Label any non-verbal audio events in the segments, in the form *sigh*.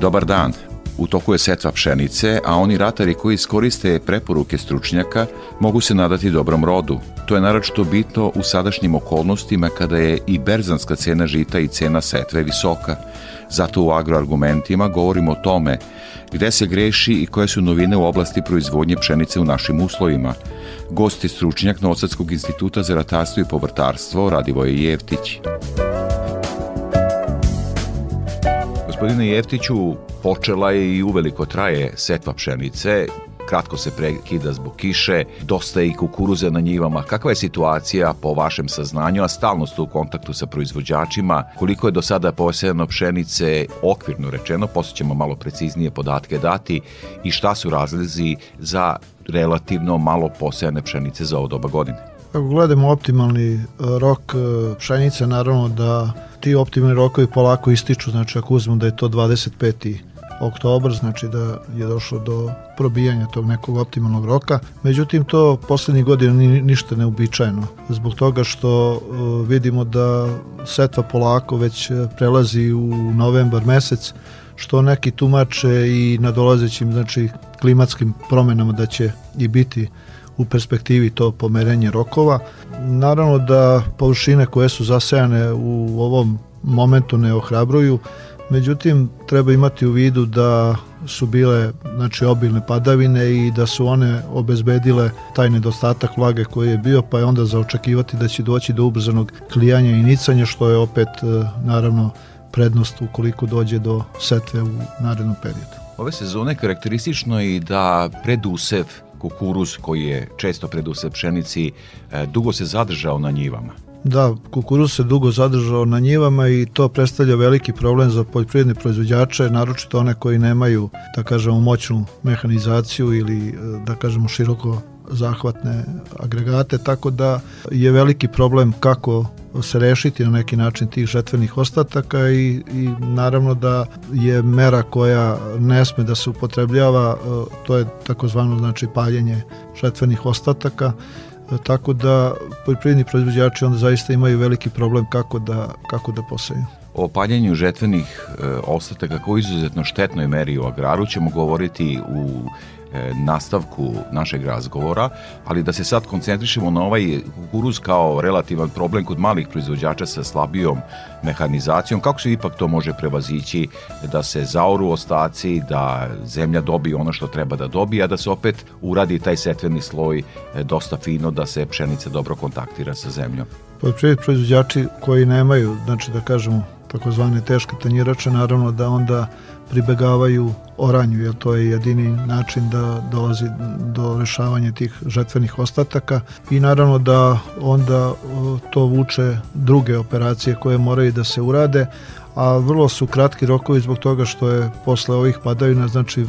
Dobar dan. U toku je setva pšenice, a oni ratari koji iskoriste preporuke stručnjaka mogu se nadati dobrom rodu. To je naročito bitno u sadašnjim okolnostima kada je i berzanska cena žita i cena setve visoka. Zato u agroargumentima govorimo o tome gde se greši i koje su novine u oblasti proizvodnje pšenice u našim uslovima. Gost je stručnjak Novosadskog instituta za ratarstvo i povrtarstvo Radivoje Jevtić. Gospodine Jeftiću, počela je i uveliko traje setva pšenice, kratko se prekida zbog kiše, dosta je i kukuruze na njivama. Kakva je situacija po vašem saznanju, a stalno ste u kontaktu sa proizvođačima? Koliko je do sada posejano pšenice, okvirno rečeno, posle ćemo malo preciznije podatke dati i šta su razlizi za relativno malo posejane pšenice za ovo doba godine? Ako gledamo optimalni e, rok e, pšenice, naravno da ti optimalni rokovi polako ističu, znači ako uzmemo da je to 25 oktobar, znači da je došlo do probijanja tog nekog optimalnog roka. Međutim, to poslednjih godina ni, ništa neobičajeno, zbog toga što uh, vidimo da setva polako već prelazi u novembar mesec, što neki tumače i na dolazećim znači, klimatskim promenama da će i biti u perspektivi to pomerenje rokova. Naravno da površine koje su zasejane u ovom momentu ne ohrabruju, međutim treba imati u vidu da su bile znači obilne padavine i da su one obezbedile taj nedostatak vlage koji je bio pa je onda za očekivati da će doći do ubrzanog klijanja i nicanja što je opet e, naravno prednost ukoliko dođe do setve u narednom periodu. Ove sezone karakteristično i da predusev kukuruz koji je često predusev pšenici e, dugo se zadržao na njivama. Da, kukuruz se dugo zadržao na njivama i to predstavlja veliki problem za poljoprivredne proizvođače, naročito one koji nemaju, da kažemo, moćnu mehanizaciju ili, da kažemo, široko zahvatne agregate, tako da je veliki problem kako se rešiti na neki način tih žetvenih ostataka i, i naravno da je mera koja ne sme da se upotrebljava, to je takozvano znači paljenje žetvenih ostataka, tako da poljoprivredni proizvođači onda zaista imaju veliki problem kako da, kako da poseju. O paljenju žetvenih e, ostataka kao izuzetno štetnoj meri u agraru ćemo govoriti u e, nastavku našeg razgovora, ali da se sad koncentrišemo na ovaj kukuruz kao relativan problem kod malih proizvođača sa slabijom mehanizacijom, kako se ipak to može prevazići da se zaoru ostaci, da zemlja dobije ono što treba da dobije, a da se opet uradi taj setveni sloj e, dosta fino da se pšenica dobro kontaktira sa zemljom. Poljoprivredni proizvođači koji nemaju, znači da kažemo, takozvane teške tanjirače, naravno da onda pribegavaju oranju, jer to je jedini način da dolazi do rešavanja tih žetvenih ostataka i naravno da onda to vuče druge operacije koje moraju da se urade, a vrlo su kratki rokovi zbog toga što je posle ovih padavina znači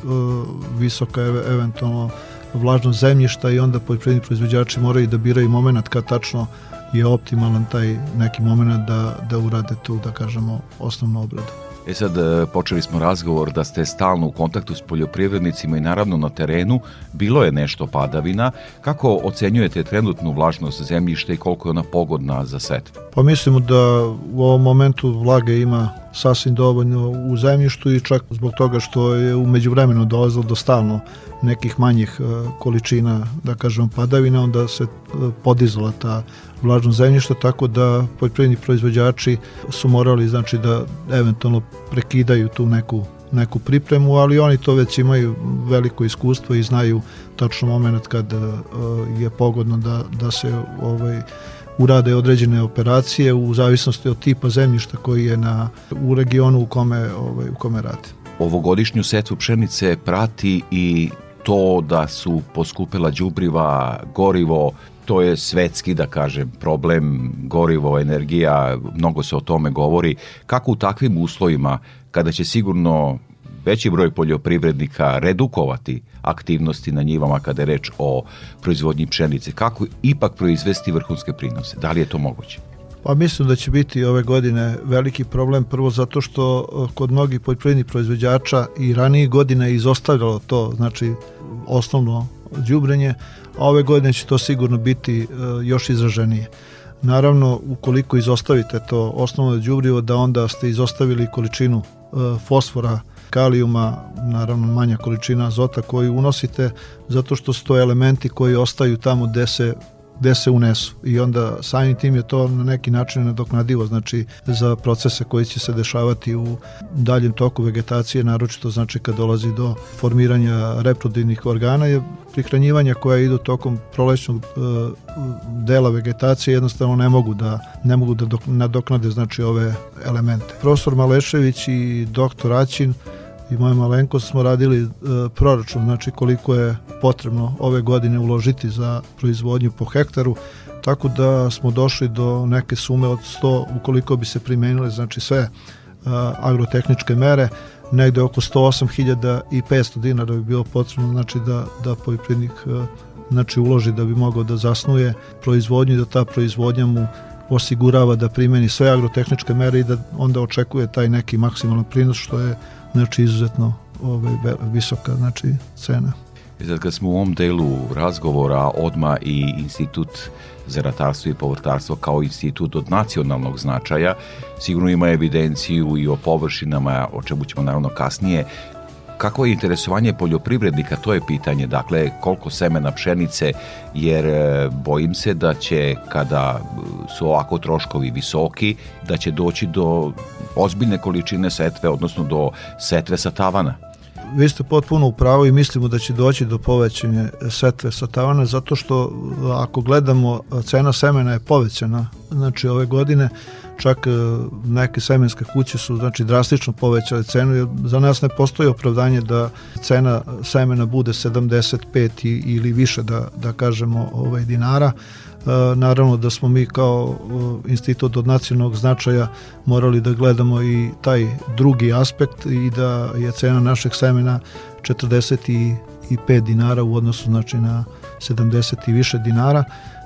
visoka eventualno vlažnost zemljišta i onda poljoprivredni proizvođači moraju da biraju moment kad tačno je optimalan taj neki moment da, da urade tu, da kažemo, osnovnu obradu. E sad, e, počeli smo razgovor da ste stalno u kontaktu s poljoprivrednicima i naravno na terenu bilo je nešto padavina. Kako ocenjujete trenutnu vlažnost zemljišta i koliko je ona pogodna za setvu? Pa mislimo da u ovom momentu vlage ima sasvim dovoljno u zemljištu i čak zbog toga što je umeđu vremenu dolazilo do stalno nekih manjih e, količina, da kažem, padavina, onda se e, podizala ta vlažno zemljište, tako da poljoprivredni proizvođači su morali znači da eventualno prekidaju tu neku neku pripremu, ali oni to već imaju veliko iskustvo i znaju tačno moment kad uh, je pogodno da, da se ovaj urade određene operacije u zavisnosti od tipa zemljišta koji je na, u regionu u kome, ovaj, u kome rade. Ovogodišnju setvu pšenice prati i to da su poskupila đubriva, gorivo, to je svetski, da kažem, problem, gorivo, energija, mnogo se o tome govori. Kako u takvim uslovima, kada će sigurno veći broj poljoprivrednika redukovati aktivnosti na njivama kada je reč o proizvodnji pšenice, kako ipak proizvesti vrhunske prinose? Da li je to moguće? Pa mislim da će biti ove godine veliki problem, prvo zato što eh, kod mnogih poljoprivrednih proizvođača i ranije godine je izostavljalo to, znači osnovno đubrenje, a ove godine će to sigurno biti uh, još izraženije. Naravno, ukoliko izostavite to osnovno đubrivo, da onda ste izostavili količinu uh, fosfora, kalijuma, naravno manja količina azota koju unosite, zato što su to elementi koji ostaju tamo gde se gde se unesu i onda samim tim je to na neki način nadoknadivo znači za procese koji će se dešavati u daljem toku vegetacije naročito znači kad dolazi do formiranja reproduktivnih organa je prihranjivanja koja idu tokom prolećnog uh, dela vegetacije jednostavno ne mogu da ne mogu da dok, nadoknade znači ove elemente. Profesor Malešević i doktor Aćin i moja malenkost smo radili e, proračun, znači koliko je potrebno ove godine uložiti za proizvodnju po hektaru, tako da smo došli do neke sume od 100 ukoliko bi se primenile znači sve e, agrotehničke mere, negde oko 108.500 dinara bi bilo potrebno znači da, da poljoprivrednik e, znači uloži da bi mogao da zasnuje proizvodnju i da ta proizvodnja mu osigurava da primeni sve agrotehničke mere i da onda očekuje taj neki maksimalan prinos što je znači izuzetno ovaj, visoka znači cena. I sad kad smo u ovom delu razgovora odma i institut za ratarstvo i povrtarstvo kao institut od nacionalnog značaja sigurno ima evidenciju i o površinama, o čemu ćemo naravno kasnije, Kako je interesovanje poljoprivrednika, to je pitanje, dakle koliko semena pšenice, jer e, bojim se da će kada su ovako troškovi visoki, da će doći do ozbiljne količine setve, odnosno do setve sa tavana. Vi ste potpuno u pravu i mislimo da će doći do povećanja setve sa tavana zato što ako gledamo cena semena je povećana znači ove godine čak e, neke semenske kuće su znači drastično povećale cenu jer za nas ne postoji opravdanje da cena semena bude 75 ili više da, da kažemo ovaj dinara. E, naravno da smo mi kao e, institut od nacionalnog značaja morali da gledamo i taj drugi aspekt i da je cena našeg semena 45 dinara u odnosu znači na 70 i više dinara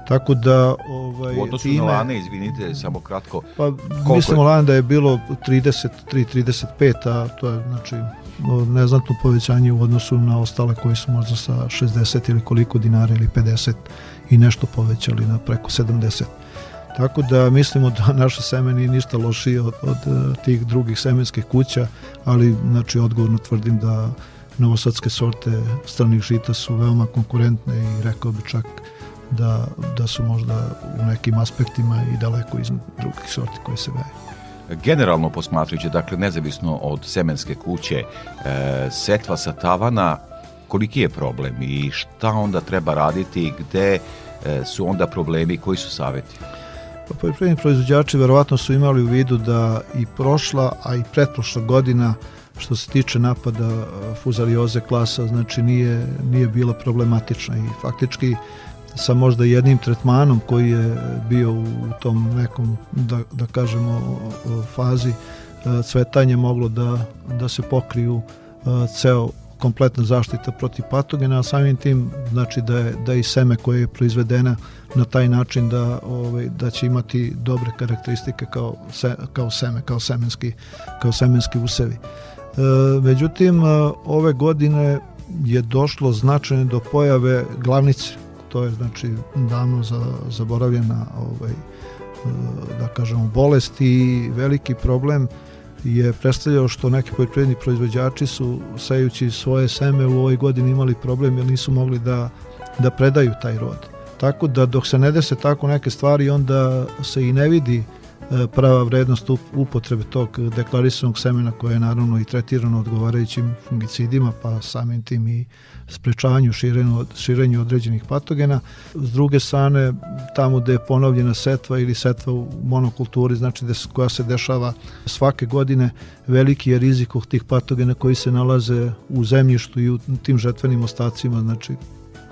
Tako da ovaj u odnosu time, na lane, izvinite, samo kratko. Pa mislimo lane da je bilo 33 35, a to je znači neznatno povećanje u odnosu na ostale koji su možda sa 60 ili koliko dinara ili 50 i nešto povećali na preko 70. Tako da mislimo da naše seme nije ništa lošije od, od e, tih drugih semenskih kuća, ali znači odgovorno tvrdim da novosadske sorte stranih žita su veoma konkurentne i rekao bi čak da, da su možda u nekim aspektima i daleko iz drugih sorti koje se veju. Generalno posmatrujući, dakle, nezavisno od semenske kuće, e, setva sa tavana, koliki je problem i šta onda treba raditi, gde e, su onda problemi, koji su saveti? Pa poljoprivredni proizvođači verovatno su imali u vidu da i prošla, a i pretprošla godina što se tiče napada e, fuzarioze klasa, znači nije, nije bila problematična i faktički sa možda jednim tretmanom koji je bio u tom nekom, da, da kažemo, fazi e, cvetanje moglo da, da se pokriju e, ceo kompletna zaštita protiv patogena, a samim tim znači da je, da je i seme koje je proizvedena na taj način da, ovaj, da će imati dobre karakteristike kao, se, kao seme, kao semenski, kao semenski usevi. E, međutim, e, ove godine je došlo značajno do pojave glavnice to je znači davno za, zaboravljena ovaj, e, da kažemo bolest i veliki problem je predstavljao što neki poljoprivredni proizvođači su sejući svoje seme u ovoj godini imali problem jer nisu mogli da, da predaju taj rod. Tako da dok se ne dese tako neke stvari onda se i ne vidi prava vrednost upotrebe tog deklarisanog semena koje je naravno i tretirano odgovarajućim fungicidima pa samim tim i sprečavanju širenju, širenju određenih patogena. S druge strane, tamo gde je ponovljena setva ili setva u monokulturi, znači da koja se dešava svake godine, veliki je rizik od tih patogena koji se nalaze u zemljištu i u tim žetvenim ostacima, znači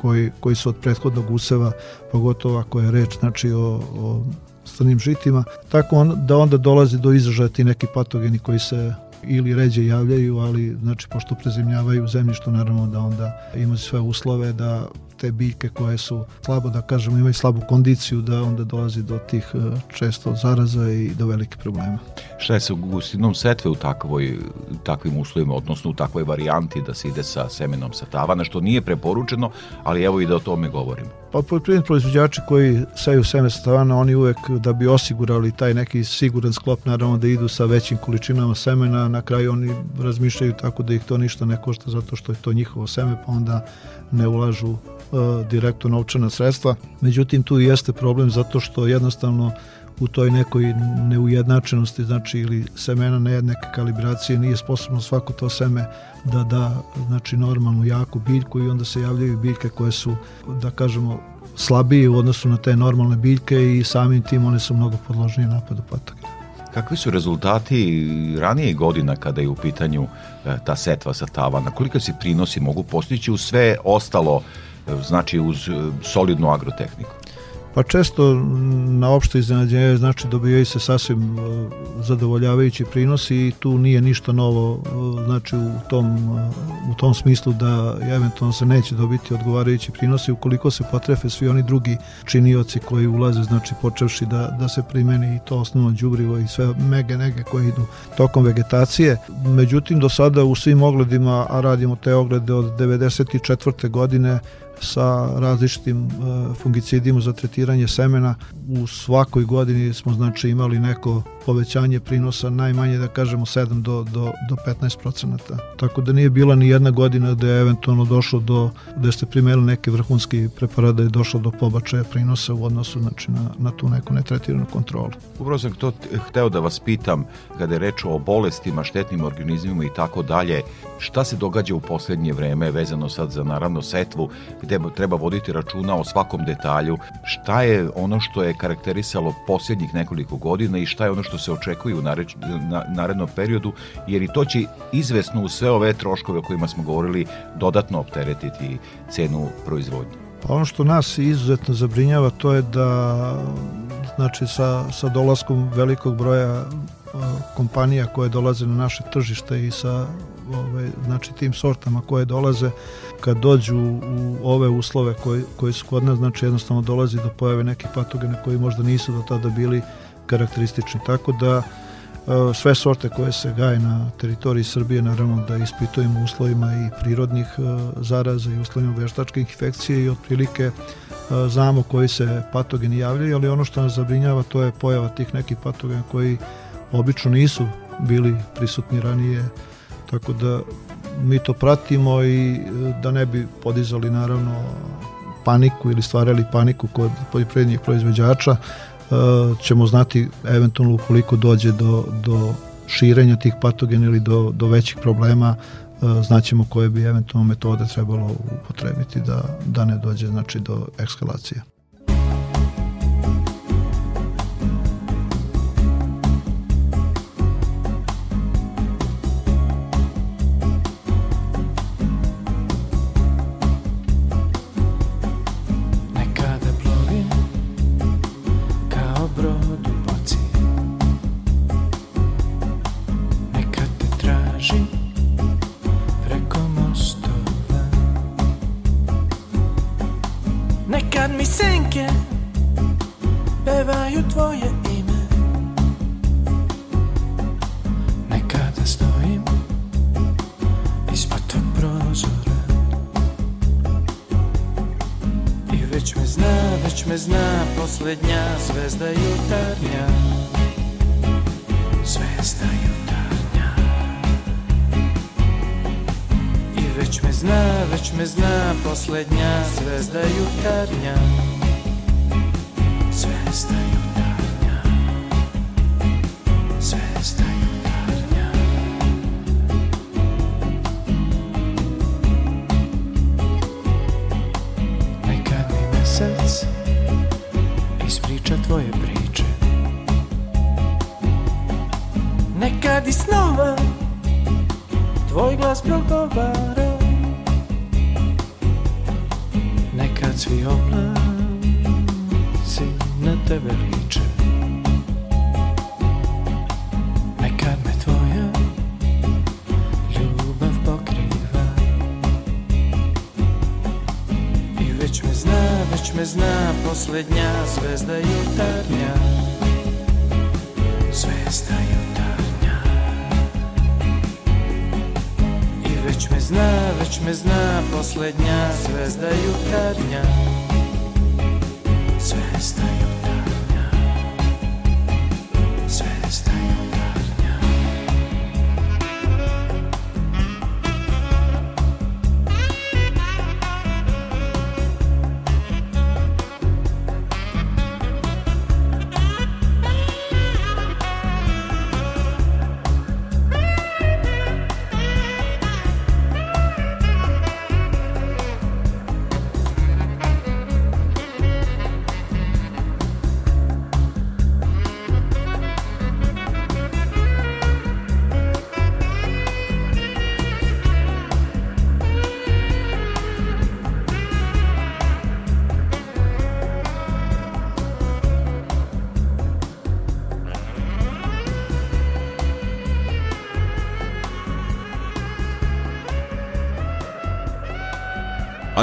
koji, koji su od prethodnog useva, pogotovo ako je reč znači, o, o stranim žitima, tako on, da onda dolazi do izražaja ti neki patogeni koji se ili ređe javljaju, ali znači pošto prezimljavaju zemljištu naravno da onda imaju sve uslove da te biljke koje su slabo, da kažemo, imaju slabu kondiciju, da onda dolazi do tih e, često zaraza i do velike problema. Šta je sa gustinom setve u takvoj, takvim uslovima, odnosno u takvoj varijanti da se ide sa semenom sa tavana, što nije preporučeno, ali evo i da o tome govorimo. Pa poljoprivredni proizvođači koji seju seme sa tavana, oni uvek da bi osigurali taj neki siguran sklop, naravno da idu sa većim količinama semena, na kraju oni razmišljaju tako da ih to ništa ne košta zato što je to njihovo seme, pa onda ne ulažu E, direktno novčana sredstva. Međutim, tu jeste problem zato što jednostavno u toj nekoj neujednačenosti, znači ili semena nejednake kalibracije, nije sposobno svako to seme da da znači normalnu jaku biljku i onda se javljaju biljke koje su, da kažemo, slabije u odnosu na te normalne biljke i samim tim one su mnogo podložnije napadu patogena. Kakvi su rezultati ranije godina kada je u pitanju e, ta setva sa tavana? Koliko se prinosi mogu postići u sve ostalo znači uz e, solidnu agrotehniku? Pa često na opšte iznenađenje znači dobijaju se sasvim e, zadovoljavajući prinosi i tu nije ništa novo e, znači u tom, u tom smislu da eventualno se neće dobiti odgovarajući prinosi ukoliko se potrefe svi oni drugi činioci koji ulaze znači počevši da, da se primeni i to osnovno đubrivo i sve mege nege koje idu tokom vegetacije. Međutim do sada u svim ogledima, a radimo te oglede od 94. godine sa različitim e, fungicidima za tretiranje semena. U svakoj godini smo znači imali neko povećanje prinosa najmanje da kažemo 7 do, do, do 15 procenata. Tako da nije bila ni jedna godina da je eventualno došlo do, da ste primerili neki vrhunski preparat da je došlo do pobačaja prinosa u odnosu znači, na, na tu neku netretiranu kontrolu. Upravo sam to hteo da vas pitam kada je reč o bolestima, štetnim organizmima i tako dalje, šta se događa u poslednje vreme vezano sad za naravno setvu treba voditi računa o svakom detalju, šta je ono što je karakterisalo posljednjih nekoliko godina i šta je ono što se očekuje u nareč, na, narednom periodu, jer i to će izvesno u sve ove troškove o kojima smo govorili dodatno opteretiti cenu proizvodnje. Pa ono što nas izuzetno zabrinjava to je da znači sa, sa dolaskom velikog broja kompanija koje dolaze na naše tržište i sa ove, znači tim sortama koje dolaze kad dođu u ove uslove koji, koji su kod nas znači jednostavno dolazi do pojave nekih patogena koji možda nisu do tada bili karakteristični. Tako da sve sorte koje se gaje na teritoriji Srbije naravno da ispitujemo uslovima i prirodnih zaraza i uslovima veštačkih infekcije i otprilike znamo koji se patogeni javljaju, ali ono što nas zabrinjava to je pojava tih nekih patogena koji obično nisu bili prisutni ranije, tako da mi to pratimo i e, da ne bi podizali naravno paniku ili stvarali paniku kod poljoprivrednih proizvođača, e, ćemo znati eventualno ukoliko dođe do, do širenja tih patogena ili do, do većih problema, e, znaćemo koje bi eventualno metode trebalo upotrebiti da, da ne dođe znači, do ekskalacije. Noć me zna, poslednja zvezda jutarnja. Zvezda jutarnja. Zvezda jutarnja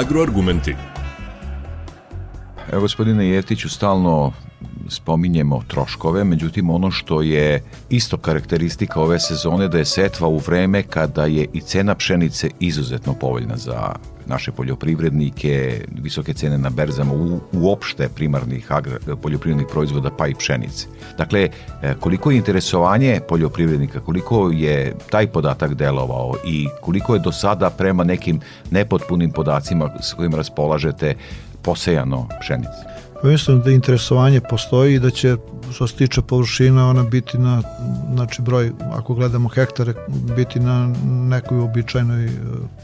Agroargumenti. Evo, gospodine Jetiću, stalno spominjemo troškove, međutim ono što je isto karakteristika ove sezone da je setva u vreme kada je i cena pšenice izuzetno povoljna za naše poljoprivrednike, visoke cene na berzama, u, uopšte primarnih agra, poljoprivrednih proizvoda pa i pšenice. Dakle, e, koliko je interesovanje poljoprivrednika, koliko je taj podatak delovao i koliko je do sada prema nekim nepotpunim podacima s kojim raspolažete posejano pšenice? Mislim da interesovanje postoji i da će što se tiče površina ona biti na znači broj ako gledamo hektare biti na nekoj običajnoj e,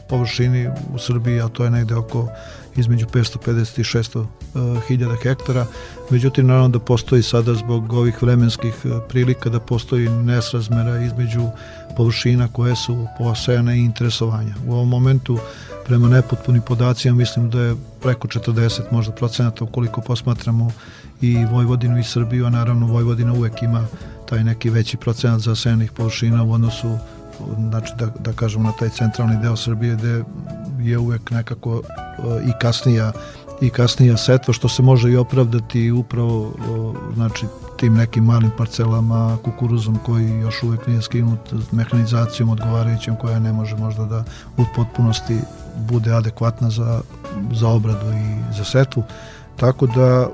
površini u Srbiji a to je negde oko između 550 i 600 e, hiljada hektara. Međutim naravno da postoji sada zbog ovih vremenskih e, prilika da postoji nesrazmera između površina koje su posejane i interesovanja. U ovom momentu prema nepotpunim podacima mislim da je preko 40 možda procenata ukoliko posmatramo i Vojvodinu i Srbiju, a naravno Vojvodina uvek ima taj neki veći procenat zasejanih površina u odnosu znači da, da kažemo na taj centralni deo Srbije gde je uvek nekako i kasnija i kasnija setva što se može i opravdati upravo znači tim nekim malim parcelama kukuruzom koji još uvek nije skinut mehanizacijom odgovarajućom koja ne može možda da u potpunosti bude adekvatna za, za obradu i za setvu. Tako da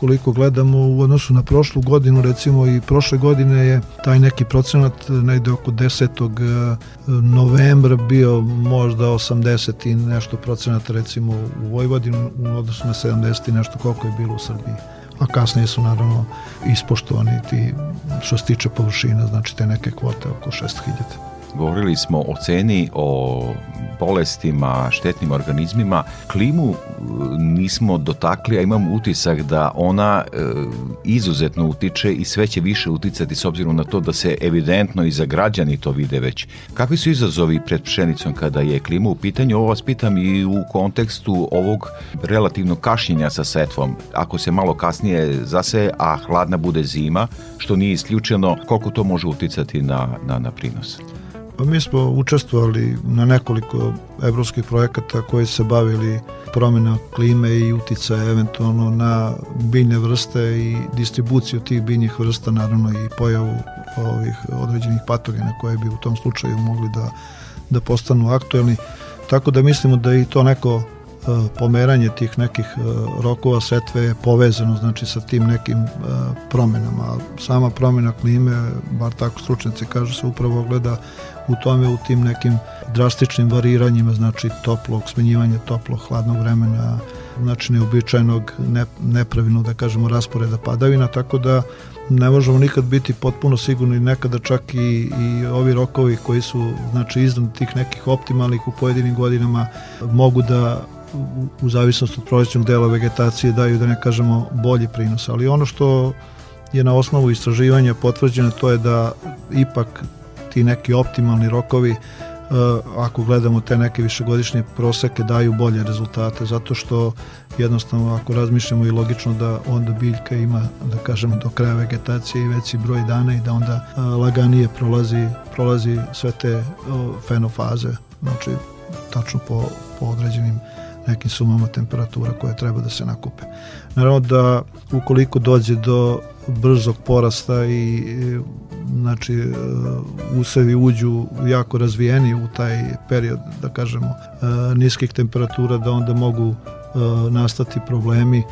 koliko gledamo u odnosu na prošlu godinu, recimo i prošle godine je taj neki procenat negde oko 10. E, novembra bio možda 80 i nešto procenata recimo u Vojvodinu u odnosu na 70 i nešto koliko je bilo u Srbiji a kasnije su naravno ispoštovani ti što se tiče površina, znači te neke kvote oko 6000. Govorili smo o ceni, o bolestima, štetnim organizmima. Klimu e, nismo dotakli, a imam utisak da ona e, izuzetno utiče i sve će više uticati s obzirom na to da se evidentno i za građani to vide već. Kakvi su izazovi pred pšenicom kada je klima u pitanju? Ovo vas pitam i u kontekstu ovog relativno kašnjenja sa setvom. Ako se malo kasnije zase, a hladna bude zima, što nije isključeno, koliko to može uticati na, na, na prinos? Pa mi smo učestvovali na nekoliko evropskih projekata koji se bavili promjena klime i uticaja eventualno na biljne vrste i distribuciju tih biljnih vrsta, naravno i pojavu ovih određenih patogena koje bi u tom slučaju mogli da, da postanu aktuelni. Tako da mislimo da i to neko E, pomeranje tih nekih e, rokova setve je povezano znači sa tim nekim e, promenama. Sama promjena klime, bar tako stručnici kažu, se upravo gleda u tome u tim nekim drastičnim variranjima, znači toplog, smenjivanja toplog, hladnog vremena, znači neobičajnog, ne, nepravilnog, da kažemo, rasporeda padavina, tako da ne možemo nikad biti potpuno sigurni nekada čak i, i ovi rokovi koji su znači iznad tih nekih optimalnih u pojedinim godinama mogu da u, u zavisnosti od prolećnog dela vegetacije daju da ne kažemo bolji prinos, ali ono što je na osnovu istraživanja potvrđeno to je da ipak ti neki optimalni rokovi Uh, ako gledamo te neke višegodišnje proseke daju bolje rezultate zato što jednostavno ako razmišljamo i logično da onda biljka ima da kažemo do kraja vegetacije i veći broj dana i da onda uh, laganije prolazi, prolazi sve te uh, fenofaze znači tačno po, po određenim nekim sumama temperatura koje treba da se nakupe. Naravno da ukoliko dođe do brzog porasta i znači e, usevi uđu jako razvijeni u taj period da kažemo e, niskih temperatura da onda mogu e, nastati problemi.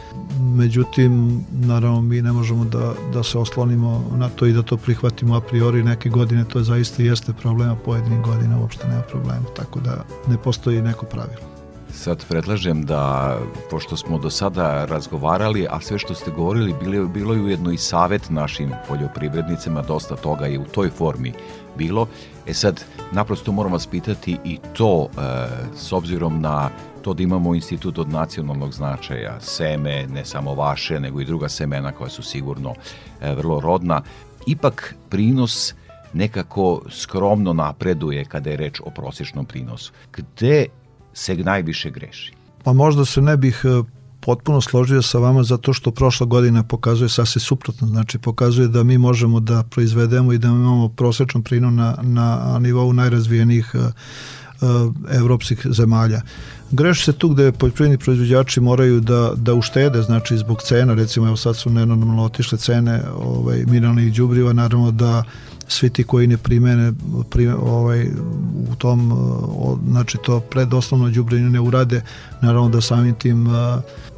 Međutim naravno mi ne možemo da, da se oslonimo na to i da to prihvatimo a priori. Neke godine to zaista jeste problema pojedinih godina uopšte nema problema tako da ne postoji neko pravilo Sad predlažem da, pošto smo do sada razgovarali, a sve što ste govorili bilo, bilo je ujedno i savet našim poljoprivrednicima, dosta toga je u toj formi bilo. E sad, naprosto moram vas pitati i to, e, s obzirom na to da imamo institut od nacionalnog značaja, seme, ne samo vaše, nego i druga semena koja su sigurno e, vrlo rodna, ipak prinos nekako skromno napreduje kada je reč o prosječnom prinosu. Gde se najviše greši? Pa možda se ne bih e, potpuno složio sa vama zato što prošla godina pokazuje sasvim suprotno, znači pokazuje da mi možemo da proizvedemo i da imamo prosečan prinos na, na nivou najrazvijenijih uh, evropskih zemalja. Greši se tu gde poljoprivredni proizvođači moraju da, da uštede, znači zbog cena, recimo evo sad su nenormalno otišle cene ovaj, mineralnih đubriva, naravno da svi ti koji ne primene, primene ovaj, u tom znači to predoslovno đubrenje ne urade naravno da samim tim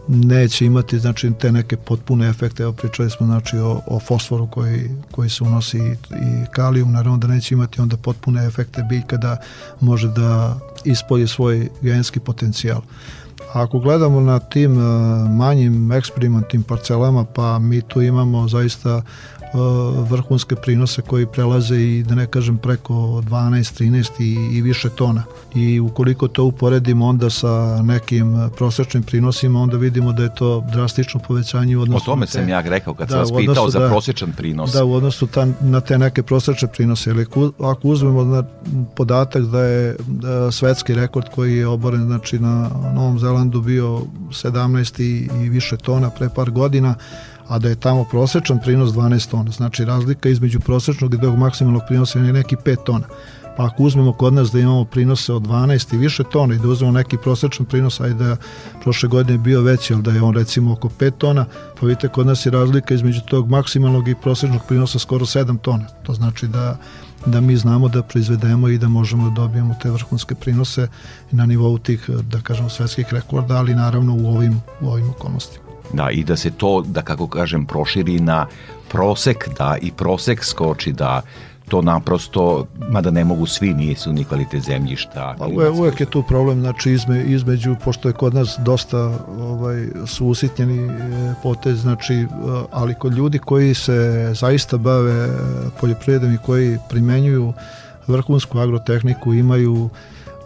neće imati znači te neke potpune efekte. Evo pričali smo znači o, o fosforu koji, koji se unosi i, i kalijum naravno da neće imati onda potpune efekte biljka da može da ispolje svoj genski potencijal A ako gledamo na tim manjim eksperimentnim parcelama, pa mi tu imamo zaista vrhunske prinose koji prelaze i da ne kažem preko 12, 13 i, i više tona. I ukoliko to uporedimo onda sa nekim prosečnim prinosima, onda vidimo da je to drastično povećanje u odnosu O tome te, sam ja rekao kad da, sam vas pitao za da, prosječan prinos. Da, u odnosu ta, na te neke prosečne prinose. Ili ako uzmemo na podatak da je da svetski rekord koji je oboren znači na Novom Zelandu bio 17 i, i više tona pre par godina, a da je tamo prosečan prinos 12 tona. Znači razlika između prosečnog i tog maksimalnog prinosa je neki 5 tona. Pa ako uzmemo kod nas da imamo prinose od 12 i više tona i da uzmemo neki prosečan prinos, ajde da prošle godine bio veći, ali da je on recimo oko 5 tona, pa vidite kod nas je razlika između tog maksimalnog i prosečnog prinosa skoro 7 tona. To znači da da mi znamo da proizvedemo i da možemo da dobijemo te vrhunske prinose na nivou tih, da kažemo, svetskih rekorda, ali naravno u ovim, u ovim okolnostima. Da, i da se to, da kako kažem, proširi na prosek, da i prosek skoči, da to naprosto, mada ne mogu svi, nije su ni kvalitet zemljišta. Pa uvek, uvek je tu problem, znači izme, između, pošto je kod nas dosta ovaj, su usitnjeni e, potez, znači, e, ali kod ljudi koji se zaista bave poljoprivredom i koji primenjuju vrhunsku agrotehniku, imaju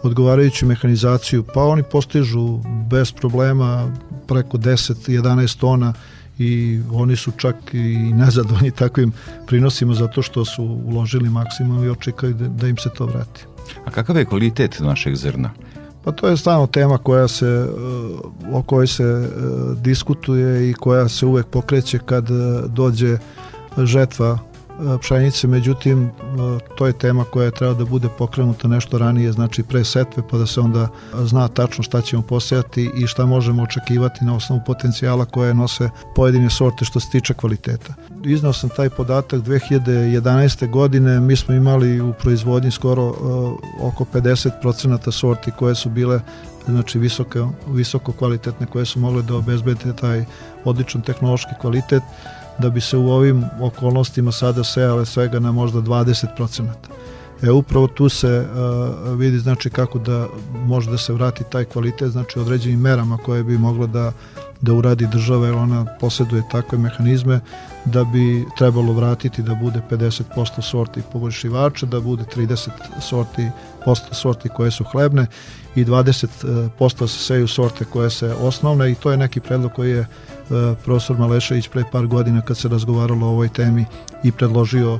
odgovarajuću mehanizaciju, pa oni postižu bez problema preko 10-11 tona i oni su čak i nezadovoljni *laughs* takvim prinosima zato što su uložili maksimum i očekaju da, da im se to vrati. A kakav je kvalitet našeg zrna? Pa to je stvarno tema koja se, e, o kojoj se e, diskutuje i koja se uvek pokreće kad e, dođe žetva pšenice, međutim e, to je tema koja je treba da bude pokrenuta nešto ranije, znači pre setve, pa da se onda zna tačno šta ćemo posejati i šta možemo očekivati na osnovu potencijala koje nose pojedine sorte što se tiče kvaliteta. Iznao sam taj podatak 2011. godine, mi smo imali u proizvodnji skoro uh, oko 50% sorti koje su bile znači visoko, visoko kvalitetne koje su mogle da obezbede taj odličan tehnološki kvalitet da bi se u ovim okolnostima sada sejale svega na možda 20%. E upravo tu se uh, vidi znači kako da može da se vrati taj kvalitet, znači određenim merama koje bi mogla da da uradi država jer ona posjeduje takve mehanizme da bi trebalo vratiti da bude 50% sorti poboljšivača, da bude 30 sorti posto sorti koje su hlebne i 20% se seju sorte koje se osnovne i to je neki predlog koji je profesor Malešević pre par godina kad se razgovaralo o ovoj temi i predložio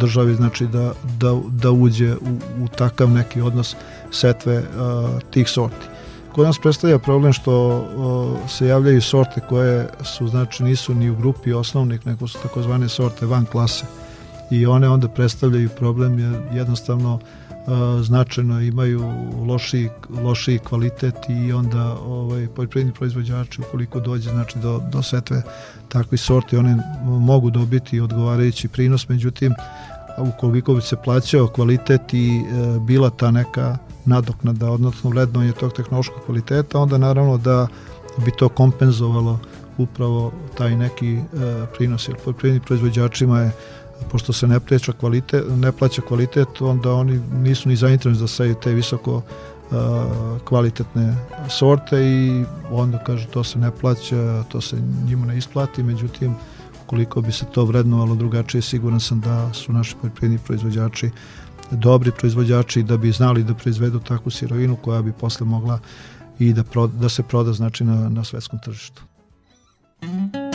državi znači da, da, da uđe u, u takav neki odnos setve a, tih sorti. Kod nas predstavlja problem što o, se javljaju sorte koje su znači nisu ni u grupi osnovnih nego su takozvane sorte van klase i one onda predstavljaju problem jer jednostavno značajno imaju loši, loši kvalitet i onda ovaj, poljoprivredni proizvođači ukoliko dođe znači, do, do setve takvi sorti one mogu dobiti odgovarajući prinos. Međutim ukoliko bi se plaćao kvalitet i e, bila ta neka nadoknada odnosno vrednovanje tog tehnološkog kvaliteta onda naravno da bi to kompenzovalo upravo taj neki e, prinos jer poljoprivrednim proizvođačima je pošto se ne plaća kvalitet, ne plaća kvalitet, onda oni nisu ni zainteresovani da seju te visoko uh, kvalitetne sorte i onda kaže to se ne plaća, to se njima ne isplati, međutim koliko bi se to vrednovalo drugačije, siguran sam da su naši poljoprivredni proizvođači dobri proizvođači da bi znali da proizvedu takvu sirovinu koja bi posle mogla i da, pro, da se proda znači na, na svetskom tržištu. Mm -hmm.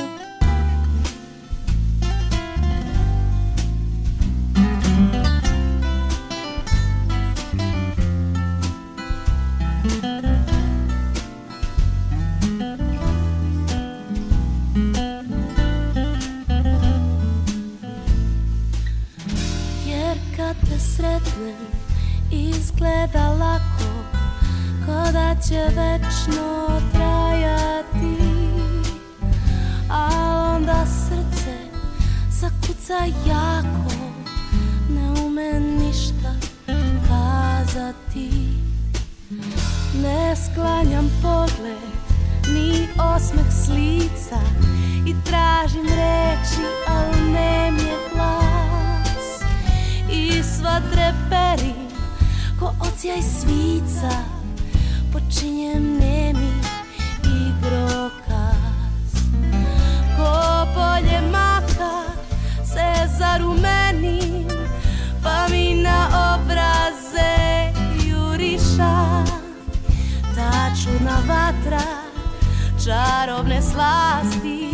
Će večno trajati A onda srce zakuca jako Ne ume ništa kazati. Ne sklanjam pogled ni osmeh s lica I tražim reči, al nem je glas. I sva treperi ko ocijaj svica počinjem ko polje maka se pa mi na obraze juriša. Vatra čarobne slasti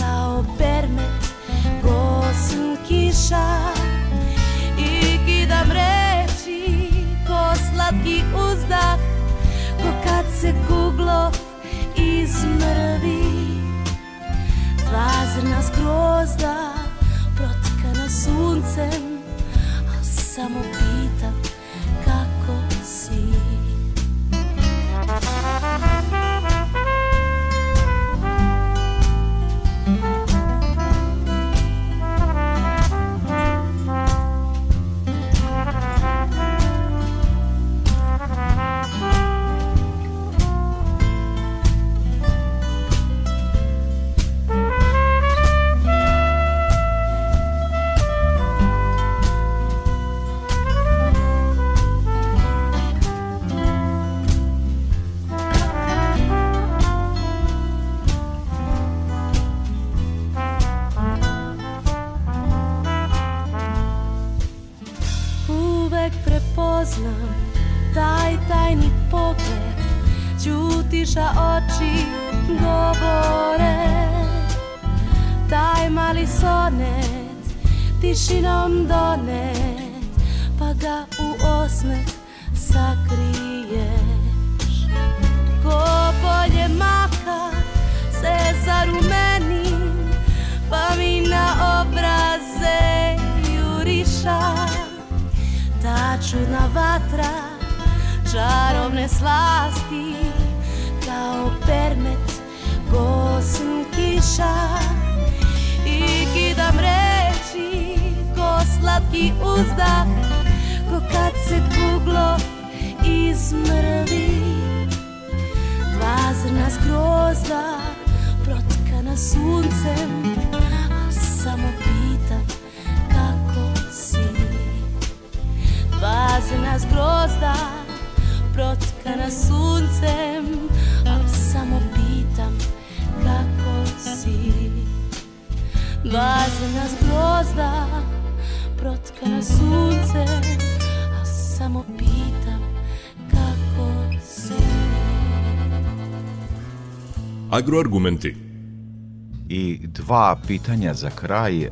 kao permet gosn kiša. I kidam reči slatki uzdah Ko kad se kuglo izmrvi Dva zrna skrozda protkana suncem A samo čudna vatra čarovne slasti Kao permet gosn kiša. I kidam reči slatki uzdah Ko kad se kuglo izmrvi. Dva zrna zgrozda protkana suncem Prazna zgrozda Protkana suncem Al samo pitam kako si. Vazna zgrozda Protkana suncem Al samo pitam kako si. Agroargumenti. I dva pitanja za kraj e,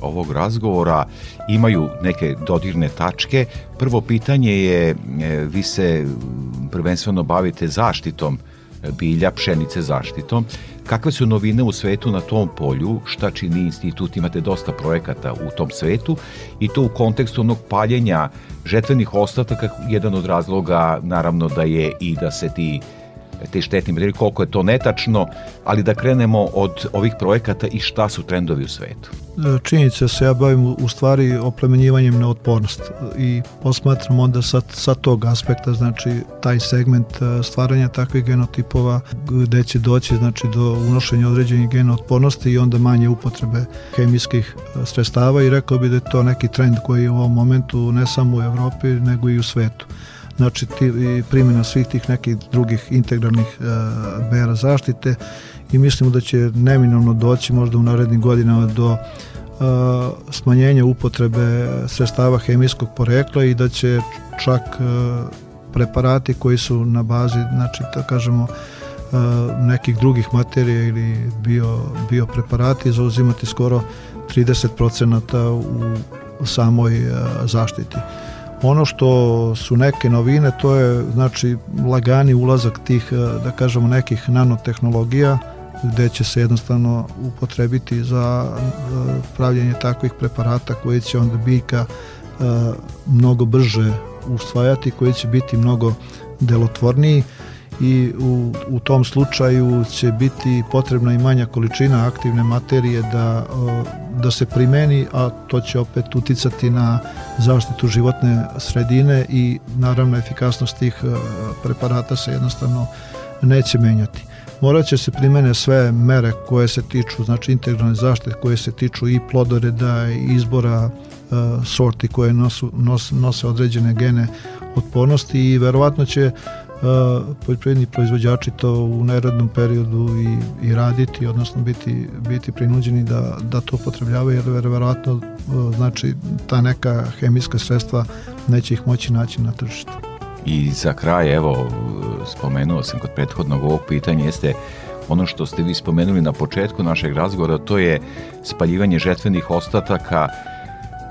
ovog razgovora imaju neke dodirne tačke. Prvo pitanje je, e, vi se prvenstveno bavite zaštitom e, bilja, pšenice zaštitom. Kakve su novine u svetu na tom polju? Šta čini institut? Imate dosta projekata u tom svetu i to u kontekstu onog paljenja žetvenih ostataka, jedan od razloga naravno da je i da se ti te štetni materijali, koliko je to netačno, ali da krenemo od ovih projekata i šta su trendovi u svetu. Činjenica se ja bavim u stvari oplemenjivanjem na otpornost i posmatram onda sa, sa tog aspekta, znači taj segment e, stvaranja takvih genotipova gde će doći znači, do unošenja određenih gena otpornosti i onda manje upotrebe hemijskih e, sredstava i rekao bi da je to neki trend koji je u ovom momentu ne samo u Evropi nego i u svetu znači ti, primjena svih tih nekih drugih integralnih e, mera zaštite i mislimo da će neminovno doći možda u narednim godinama do e, smanjenja upotrebe sredstava hemijskog porekla i da će čak e, preparati koji su na bazi, znači da kažemo, e, nekih drugih materija ili bio, biopreparati zauzimati skoro 30% u, samoj zaštiti. Ono što su neke novine, to je znači lagani ulazak tih, e, da kažemo, nekih nanotehnologija, gde će se jednostavno upotrebiti za e, pravljenje takvih preparata koji će onda biljka e, mnogo brže usvajati, koji će biti mnogo delotvorniji i u, u tom slučaju će biti potrebna i manja količina aktivne materije da, da se primeni, a to će opet uticati na zaštitu životne sredine i naravno efikasnost tih preparata se jednostavno neće menjati. Morat će se primene sve mere koje se tiču, znači integralne zaštite koje se tiču i plodoreda i izbora sorti koje nosu, nos, nose određene gene otpornosti i verovatno će poljoprivredni proizvođači to u neradnom periodu i, i raditi, odnosno biti, biti prinuđeni da, da to potrebljavaju, jer verovatno znači ta neka hemijska sredstva neće ih moći naći na tržištu. I za kraj, evo, spomenuo sam kod prethodnog ovog pitanja, jeste ono što ste vi spomenuli na početku našeg razgovora, to je spaljivanje žetvenih ostataka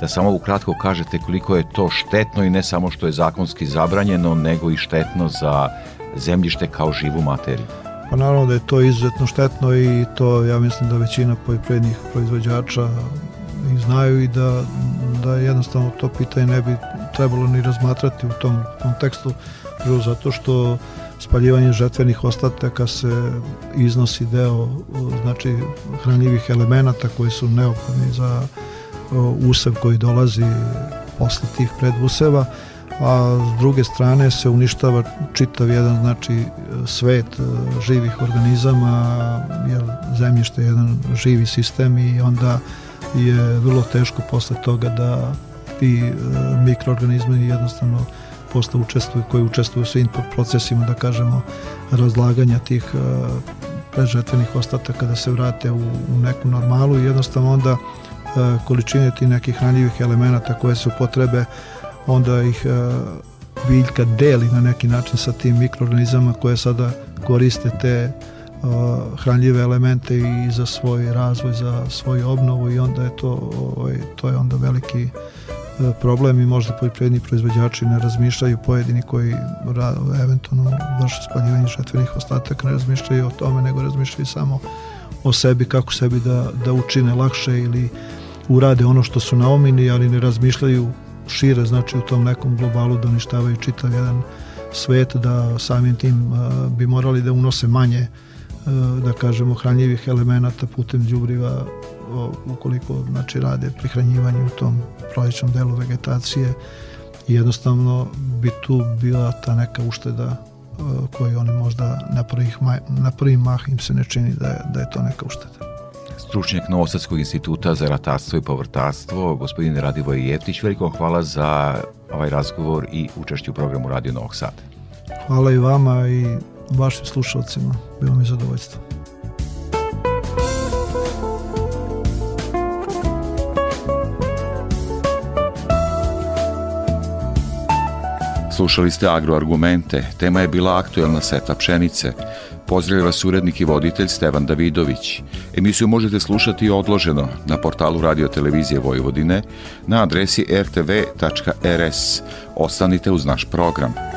da samo ukratko kažete koliko je to štetno i ne samo što je zakonski zabranjeno, nego i štetno za zemljište kao živu materiju. Pa naravno da je to izuzetno štetno i to ja mislim da većina poljoprivrednih proizvođača i znaju i da, da jednostavno to pitanje ne bi trebalo ni razmatrati u tom kontekstu, prvo zato što spaljivanje žetvenih ostataka se iznosi deo znači hranljivih elemenata koji su neophodni za usev koji dolazi posle tih preduseva, a s druge strane se uništava čitav jedan znači svet e, živih organizama jer zemljište je jedan živi sistem i onda je vrlo teško posle toga da ti e, mikroorganizmi jednostavno posle učestvuju, koji učestvuju u svim procesima, da kažemo, razlaganja tih e, prežetvenih ostataka da se vrate u, u neku normalu i jednostavno onda E, količine tih nekih hranjivih elemenata koje su potrebe, onda ih e, biljka deli na neki način sa tim mikroorganizama koje sada koriste te e, hranljive elemente i za svoj razvoj, za svoju obnovu i onda je to, ovaj, to je onda veliki problem i možda poljoprivredni proizvođači ne razmišljaju pojedini koji eventualno vrše spaljivanje žetvenih ostataka ne razmišljaju o tome nego razmišljaju samo o sebi kako sebi da, da učine lakše ili urade ono što su naumini, ali ne razmišljaju šire, znači u tom nekom globalu da uništavaju čitav jedan svet, da samim tim bi morali da unose manje da kažemo hranjivih elemenata putem đubriva ukoliko znači rade prihranjivanje u tom prolećnom delu vegetacije. I jednostavno bi tu bila ta neka ušteda koju oni možda na, prvih, na prvi mah im se ne čini da je, da je to neka ušteda stručnjak Novosadskog instituta za ratarstvo i povrtarstvo, gospodin Radivoj Jeftić. Veliko hvala za ovaj razgovor i učešću u programu Radio Novog Sada. Hvala i vama i vašim slušalcima. Bilo mi zadovoljstvo. Slušali ste agroargumente, tema je bila aktuelna seta pšenice. Pozdravlja vas urednik i voditelj Stevan Davidović. Emisiju možete slušati odloženo na portalu Radio Televizije Vojvodine na adresi rtv.rs. Ostanite uz naš program.